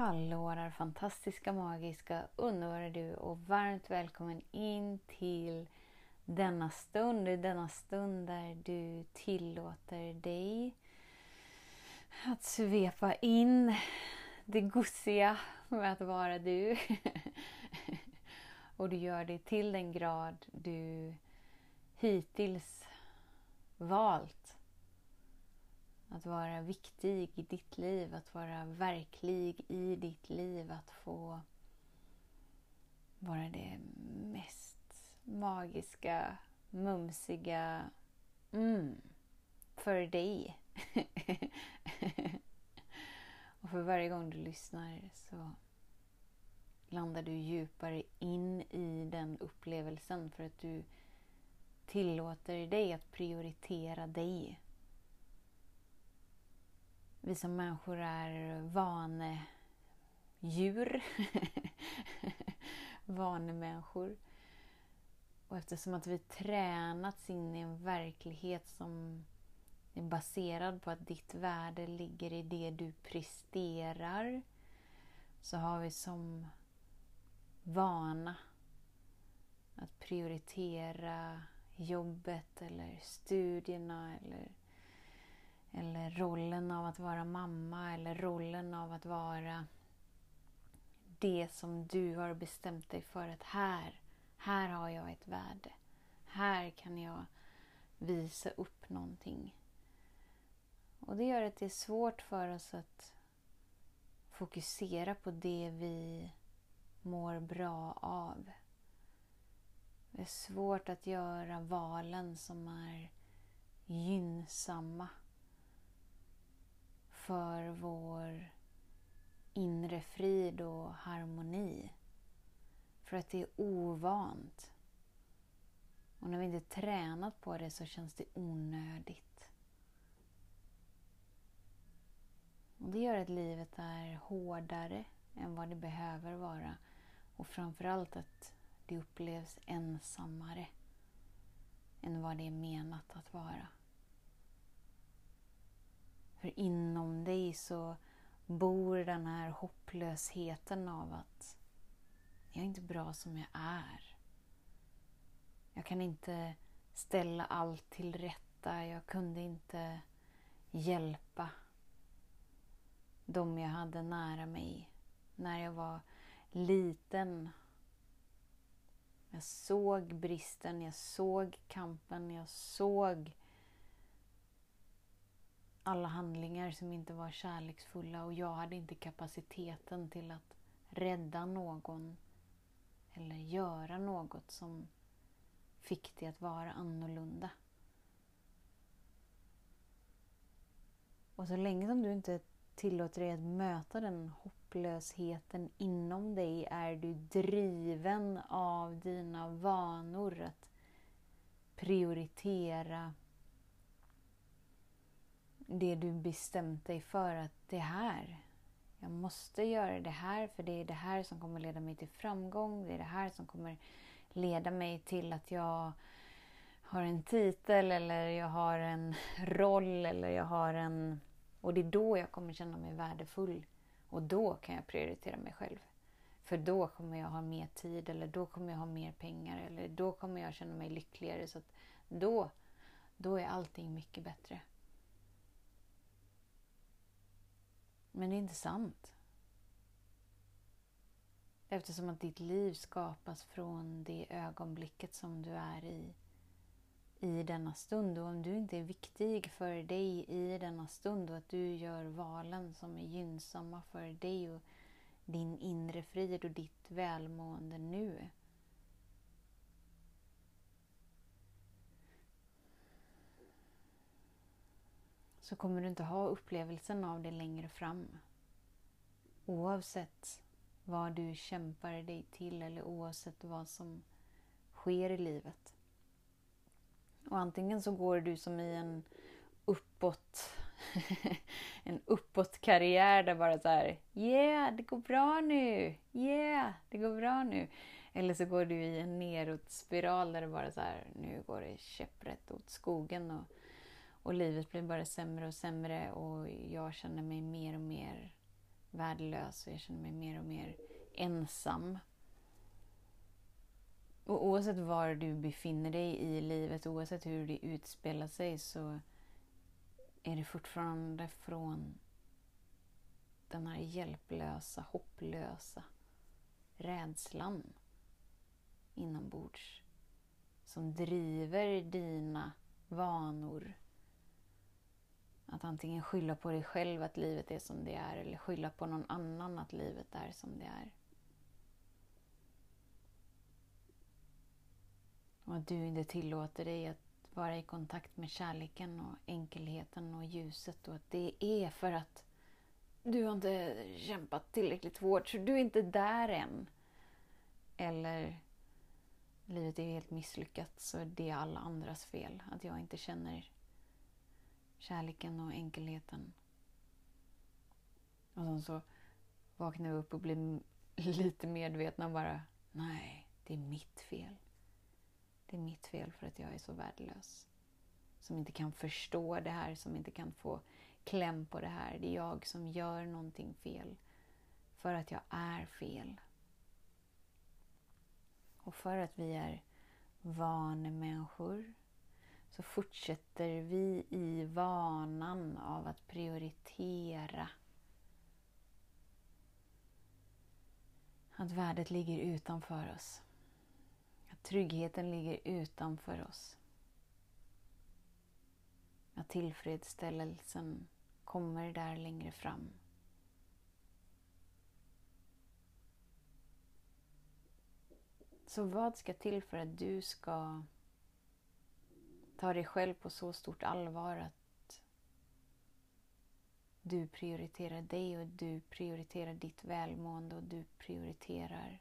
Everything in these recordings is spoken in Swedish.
Hallå där fantastiska, magiska, underbara du och varmt välkommen in till denna stund, denna stund där du tillåter dig att svepa in det gosiga med att vara du. och du gör det till den grad du hittills valt att vara viktig i ditt liv, att vara verklig i ditt liv, att få vara det mest magiska, mumsiga mm, för dig. och för varje gång du lyssnar så landar du djupare in i den upplevelsen för att du tillåter dig att prioritera dig vi som människor är vanedjur. Vanemänniskor. Och eftersom att vi tränats in i en verklighet som är baserad på att ditt värde ligger i det du presterar så har vi som vana att prioritera jobbet eller studierna eller eller rollen av att vara mamma eller rollen av att vara det som du har bestämt dig för att här, här har jag ett värde. Här kan jag visa upp någonting. Och det gör att det är svårt för oss att fokusera på det vi mår bra av. Det är svårt att göra valen som är gynnsamma för vår inre frid och harmoni. För att det är ovant. Och när vi inte tränat på det så känns det onödigt. Och det gör att livet är hårdare än vad det behöver vara. Och framförallt att det upplevs ensammare än vad det är menat att vara. För inom dig så bor den här hopplösheten av att jag är inte bra som jag är. Jag kan inte ställa allt till rätta. Jag kunde inte hjälpa de jag hade nära mig när jag var liten. Jag såg bristen, jag såg kampen, jag såg alla handlingar som inte var kärleksfulla och jag hade inte kapaciteten till att rädda någon eller göra något som fick det att vara annorlunda. Och så länge som du inte tillåter dig att möta den hopplösheten inom dig är du driven av dina vanor att prioritera det du bestämt dig för att det här, jag måste göra det här för det är det här som kommer leda mig till framgång. Det är det här som kommer leda mig till att jag har en titel eller jag har en roll eller jag har en... Och det är då jag kommer känna mig värdefull. Och då kan jag prioritera mig själv. För då kommer jag ha mer tid eller då kommer jag ha mer pengar eller då kommer jag känna mig lyckligare. Så då, då är allting mycket bättre. Men det är inte sant. Eftersom att ditt liv skapas från det ögonblicket som du är i i denna stund. Och om du inte är viktig för dig i denna stund och att du gör valen som är gynnsamma för dig och din inre frid och ditt välmående nu så kommer du inte ha upplevelsen av det längre fram. Oavsett vad du kämpar dig till eller oavsett vad som sker i livet. Och antingen så går du som i en uppåt en uppåtkarriär där bara så här Yeah, det går bra nu! Yeah, det går bra nu! Eller så går du i en nedåtspiral där det bara så här nu går det käpprätt åt skogen och, och livet blir bara sämre och sämre och jag känner mig mer och mer värdelös och jag känner mig mer och mer ensam. Och oavsett var du befinner dig i livet, oavsett hur det utspelar sig så är det fortfarande från den här hjälplösa, hopplösa rädslan inombords som driver dina vanor. Att antingen skylla på dig själv att livet är som det är eller skylla på någon annan att livet är som det är. Och att du inte tillåter dig att vara i kontakt med kärleken och enkelheten och ljuset och att det är för att du har inte kämpat tillräckligt hårt så du är inte där än. Eller livet är helt misslyckat så det är alla andras fel att jag inte känner kärleken och enkelheten. Och sen så vaknar vi upp och blir lite medvetna och bara nej, det är mitt fel. Det är mitt fel för att jag är så värdelös. Som inte kan förstå det här, som inte kan få kläm på det här. Det är jag som gör någonting fel. För att jag är fel. Och för att vi är vanemänniskor så fortsätter vi i vanan av att prioritera. Att värdet ligger utanför oss. Att Tryggheten ligger utanför oss. Att tillfredsställelsen kommer där längre fram. Så vad ska till för att du ska ta dig själv på så stort allvar att du prioriterar dig och du prioriterar ditt välmående och du prioriterar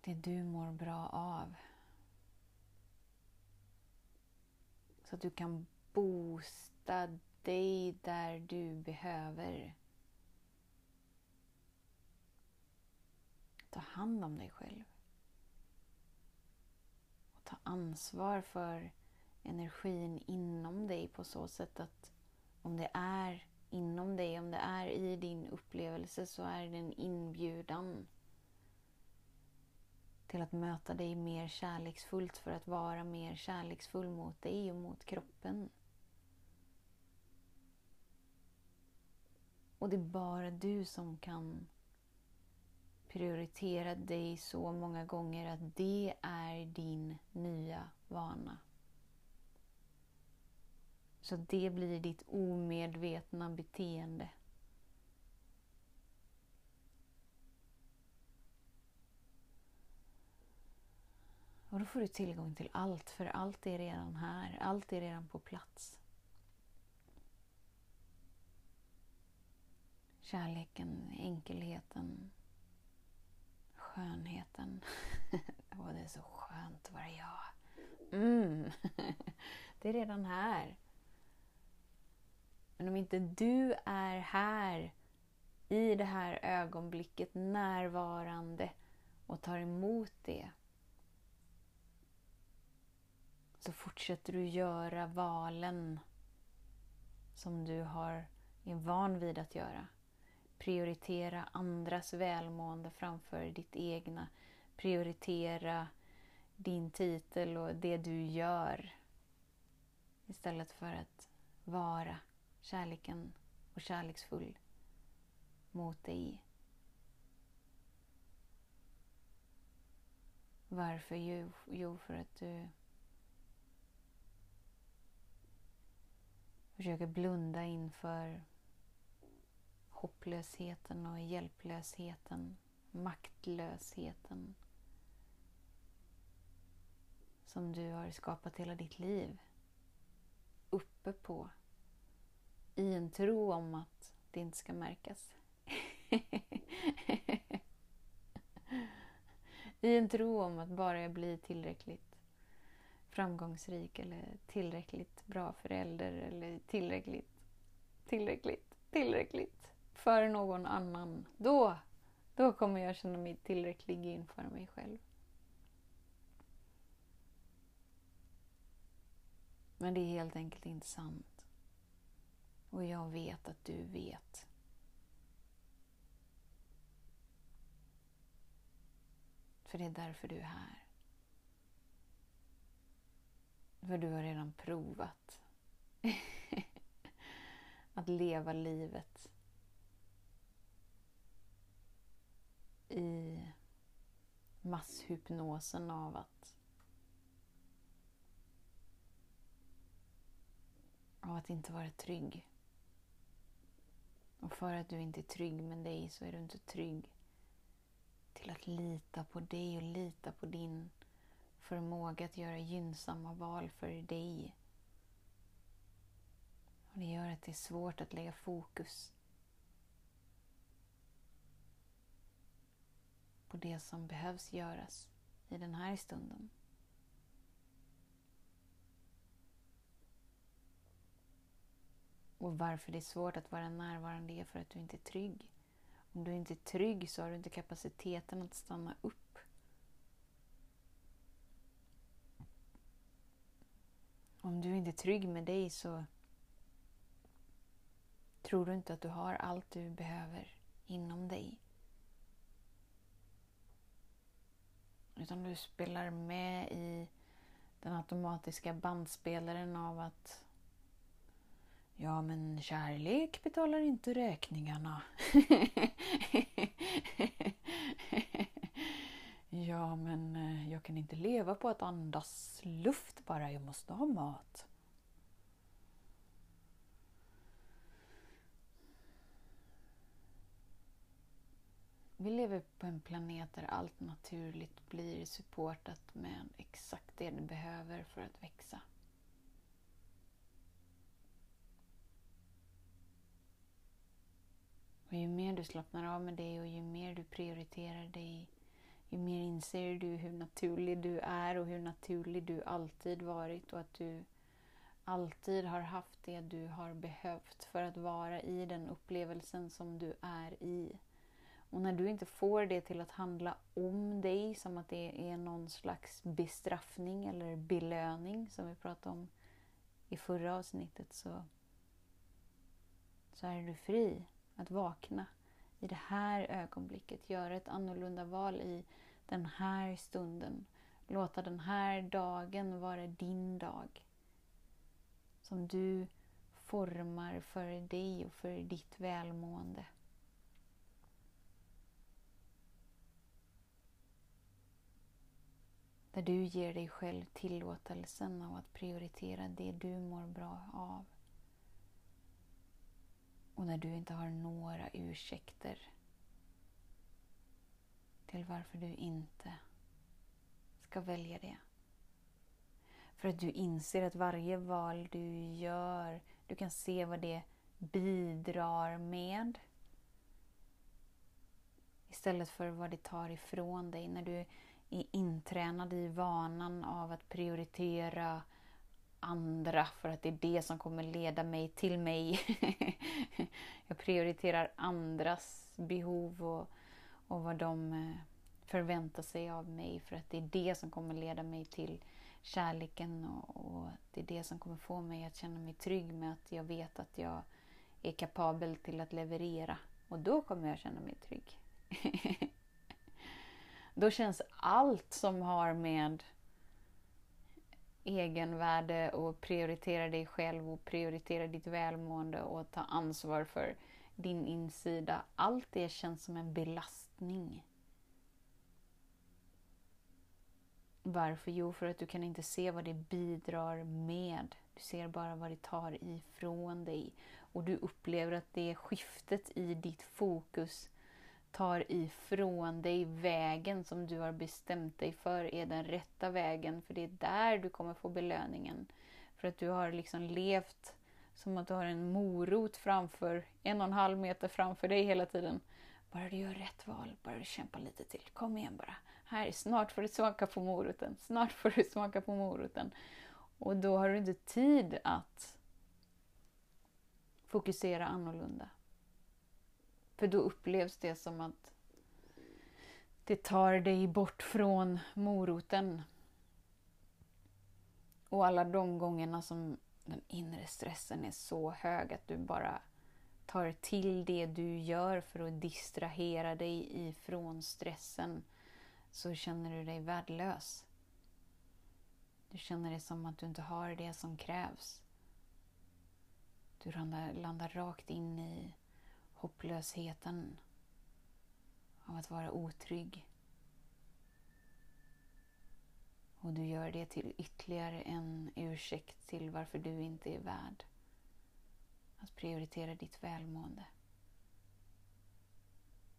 det du mår bra av. Så att du kan boosta dig där du behöver. Ta hand om dig själv. Ansvar för energin inom dig på så sätt att om det är inom dig, om det är i din upplevelse så är det en inbjudan till att möta dig mer kärleksfullt för att vara mer kärleksfull mot dig och mot kroppen. Och det är bara du som kan prioriterat dig så många gånger att det är din nya vana. Så det blir ditt omedvetna beteende. Och då får du tillgång till allt, för allt är redan här. Allt är redan på plats. Kärleken, enkelheten, skönheten. Åh, det är så skönt att vara jag. Mm. Det är redan här. Men om inte du är här i det här ögonblicket närvarande och tar emot det så fortsätter du göra valen som du har, är van vid att göra. Prioritera andras välmående framför ditt egna. Prioritera din titel och det du gör istället för att vara kärleken och kärleksfull mot dig. Varför? Jo, för att du försöker blunda inför hopplösheten och hjälplösheten, maktlösheten som du har skapat hela ditt liv uppe på i en tro om att det inte ska märkas. I en tro om att bara jag blir tillräckligt framgångsrik eller tillräckligt bra förälder eller tillräckligt, tillräckligt, tillräckligt för någon annan. Då, då kommer jag känna mig tillräcklig inför mig själv. Men det är helt enkelt inte sant. Och jag vet att du vet. För det är därför du är här. För du har redan provat att leva livet i masshypnosen av att av att inte vara trygg. Och för att du inte är trygg med dig så är du inte trygg till att lita på dig och lita på din förmåga att göra gynnsamma val för dig. Och Det gör att det är svårt att lägga fokus på det som behövs göras i den här stunden. Och varför det är svårt att vara närvarande är för att du inte är trygg. Om du inte är trygg så har du inte kapaciteten att stanna upp. Om du inte är trygg med dig så tror du inte att du har allt du behöver inom dig. Utan du spelar med i den automatiska bandspelaren av att Ja, men kärlek betalar inte räkningarna. ja, men eh, jag kan inte leva på att andas luft bara. Jag måste ha mat. Vi lever på en planet där allt naturligt blir supportat med exakt det det behöver för att växa. Och ju mer du slappnar av med dig och ju mer du prioriterar dig, ju mer inser du hur naturlig du är och hur naturlig du alltid varit och att du alltid har haft det du har behövt för att vara i den upplevelsen som du är i. Och när du inte får det till att handla om dig som att det är någon slags bestraffning eller belöning som vi pratade om i förra avsnittet så, så är du fri att vakna i det här ögonblicket, göra ett annorlunda val i den här stunden. Låta den här dagen vara din dag. Som du formar för dig och för ditt välmående. Där du ger dig själv tillåtelsen av att prioritera det du mår bra av. Och när du inte har några ursäkter till varför du inte ska välja det. För att du inser att varje val du gör, du kan se vad det bidrar med. Istället för vad det tar ifrån dig. När du är intränad i vanan av att prioritera andra för att det är det som kommer leda mig till mig. jag prioriterar andras behov och, och vad de eh, förväntar sig av mig för att det är det som kommer leda mig till kärleken och, och det är det som kommer få mig att känna mig trygg med att jag vet att jag är kapabel till att leverera. Och då kommer jag känna mig trygg. då känns allt som har med egenvärde och prioritera dig själv och prioritera ditt välmående och ta ansvar för din insida. Allt det känns som en belastning. Varför? Jo, för att du kan inte se vad det bidrar med. Du ser bara vad det tar ifrån dig. Och du upplever att det skiftet i ditt fokus tar ifrån dig vägen som du har bestämt dig för är den rätta vägen. För det är där du kommer få belöningen. För att du har liksom levt Som att du har en morot framför, en och en halv meter framför dig hela tiden. Bara du gör rätt val, bara du kämpar lite till. Kom igen bara. Här, snart får du smaka på moroten. Snart får du smaka på moroten. Och då har du inte tid att fokusera annorlunda. För då upplevs det som att det tar dig bort från moroten. Och alla de gångerna som den inre stressen är så hög att du bara tar till det du gör för att distrahera dig ifrån stressen så känner du dig värdelös. Du känner det som att du inte har det som krävs. Du landar, landar rakt in i hopplösheten av att vara otrygg. Och du gör det till ytterligare en ursäkt till varför du inte är värd att prioritera ditt välmående.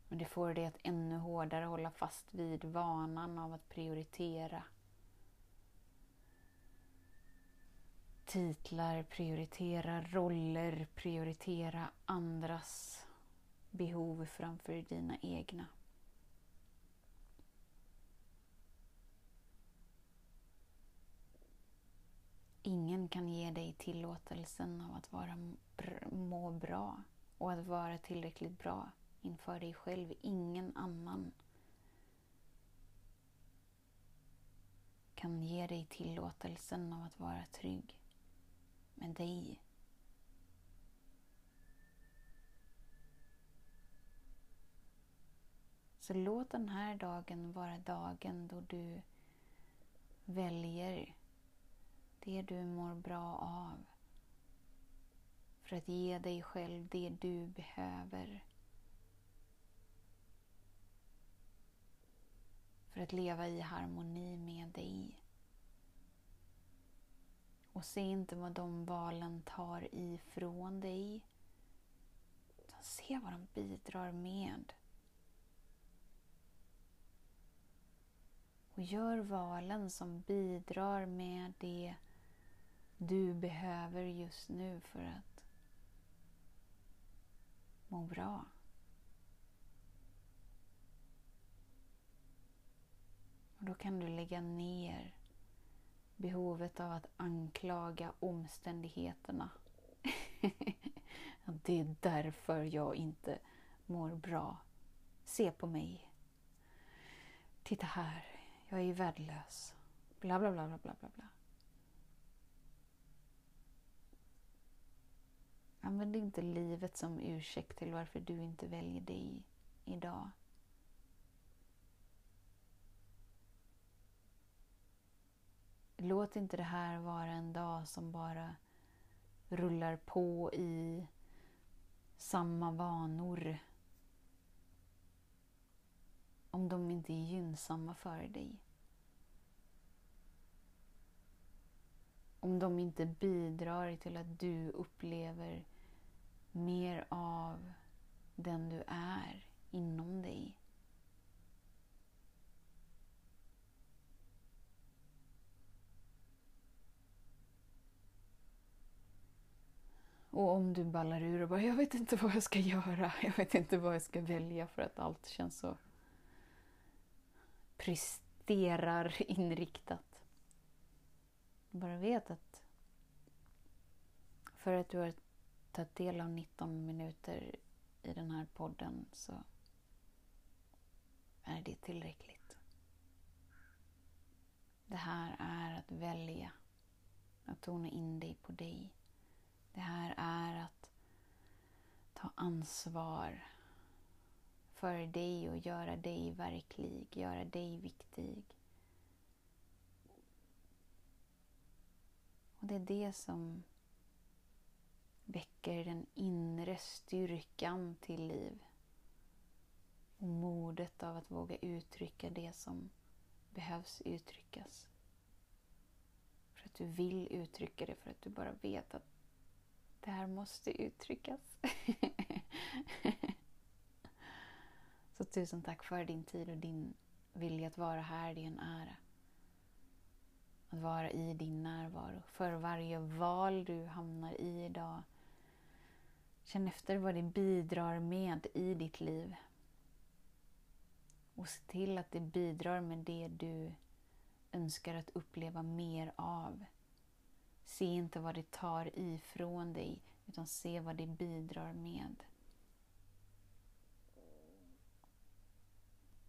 Men det får dig att ännu hårdare hålla fast vid vanan av att prioritera titlar, prioritera roller, prioritera andras behov framför dina egna. Ingen kan ge dig tillåtelsen av att vara, må bra och att vara tillräckligt bra inför dig själv. Ingen annan kan ge dig tillåtelsen av att vara trygg med dig. Så låt den här dagen vara dagen då du väljer det du mår bra av. För att ge dig själv det du behöver. För att leva i harmoni med dig. Och se inte vad de valen tar ifrån dig. Utan se vad de bidrar med. Och gör valen som bidrar med det du behöver just nu för att må bra. Och då kan du lägga ner behovet av att anklaga omständigheterna. det är därför jag inte mår bra. Se på mig. Titta här, jag är värdelös. Bla, bla, bla, bla, bla, bla. Använd inte livet som ursäkt till varför du inte väljer dig idag. Låt inte det här vara en dag som bara rullar på i samma vanor. Om de inte är gynnsamma för dig. Om de inte bidrar till att du upplever mer av den du är inom dig. Och om du ballar ur och bara, jag vet inte vad jag ska göra, jag vet inte vad jag ska välja för att allt känns så presterar inriktat. Bara vet att för att du har tagit del av 19 minuter i den här podden så är det tillräckligt. Det här är att välja att tona in dig på dig. Det här är att ta ansvar för dig och göra dig verklig, göra dig viktig. Och det är det som väcker den inre styrkan till liv. Och modet av att våga uttrycka det som behövs uttryckas. För att du vill uttrycka det, för att du bara vet att det här måste uttryckas. Så tusen tack för din tid och din vilja att vara här. Det är en ära. Att vara i din närvaro. För varje val du hamnar i idag Känn efter vad det bidrar med i ditt liv. Och se till att det bidrar med det du önskar att uppleva mer av. Se inte vad det tar ifrån dig, utan se vad det bidrar med.